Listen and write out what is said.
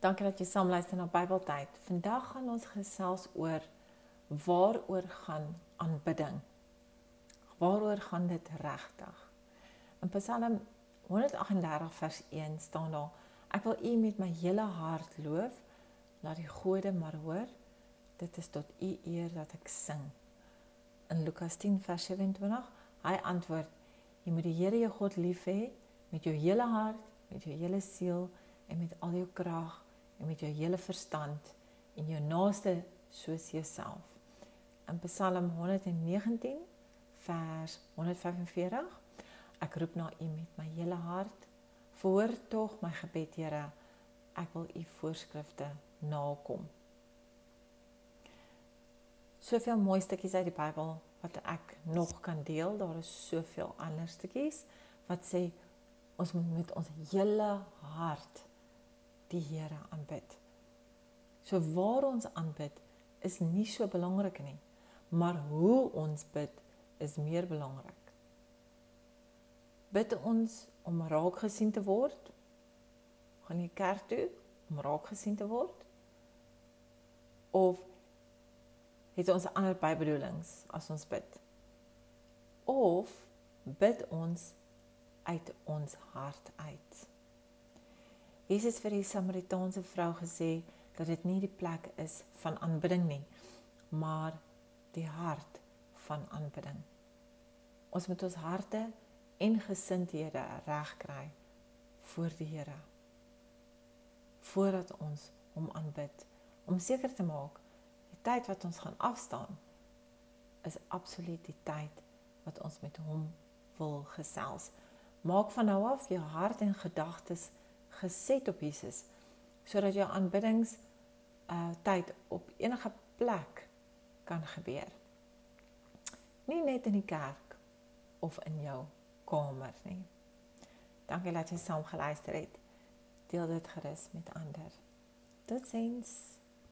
Dankie dat jy saam luister na Bybeltyd. Vandag gaan ons gesels oor waaroor gaan aanbidding. Waaroor gaan dit regtig? In Psalm 138 vers 1 staan daar: Ek wil U met my hele hart loof, laat die gode maar hoor. Dit is tot U eer dat ek sing. In Lukas 10 vers 27, hy antwoord: Jy moet die Here jou God lief hê met jou hele hart, met jou hele siel en met al jou krag en met jou hele verstand en jou naaste soos jouself. In Psalm 119 vers 145 Ek roep na U met my hele hart. Verhoor tog my gebed, Here. Ek wil U voorskrifte nakom. Soveel mooi stukkies uit die Bybel wat ek nog kan deel. Daar is soveel ander stukkies wat sê ons moet met ons hele hart die Here aanbid. So waar ons aanbid is nie so belangrik nie, maar hoe ons bid is meer belangrik. Bid ons om raak gesien te word? Gaan jy kerk toe om raak gesien te word? Of het ons ander bybedoelings as ons bid? Of bid ons uit ons hart uit? Jesus vir die Samaritaanse vrou gesê dat dit nie die plek is van aanbidding nie, maar die hart van aanbidding. Ons moet ons harte en gesindhede reg kry voor die Here. Voordat ons hom aanbid, om seker te maak die tyd wat ons gaan afstaan is absoluut die tyd wat ons met hom wil gesels. Maak van nou af jou hart en gedagtes geset op Jesus sodat jou aanbiddings uh tyd op enige plek kan gebeur. Nie net in die kerk of in jou kamer nie. Dankie dat jy saam geluister het. Deel dit gerus met ander. Totsiens.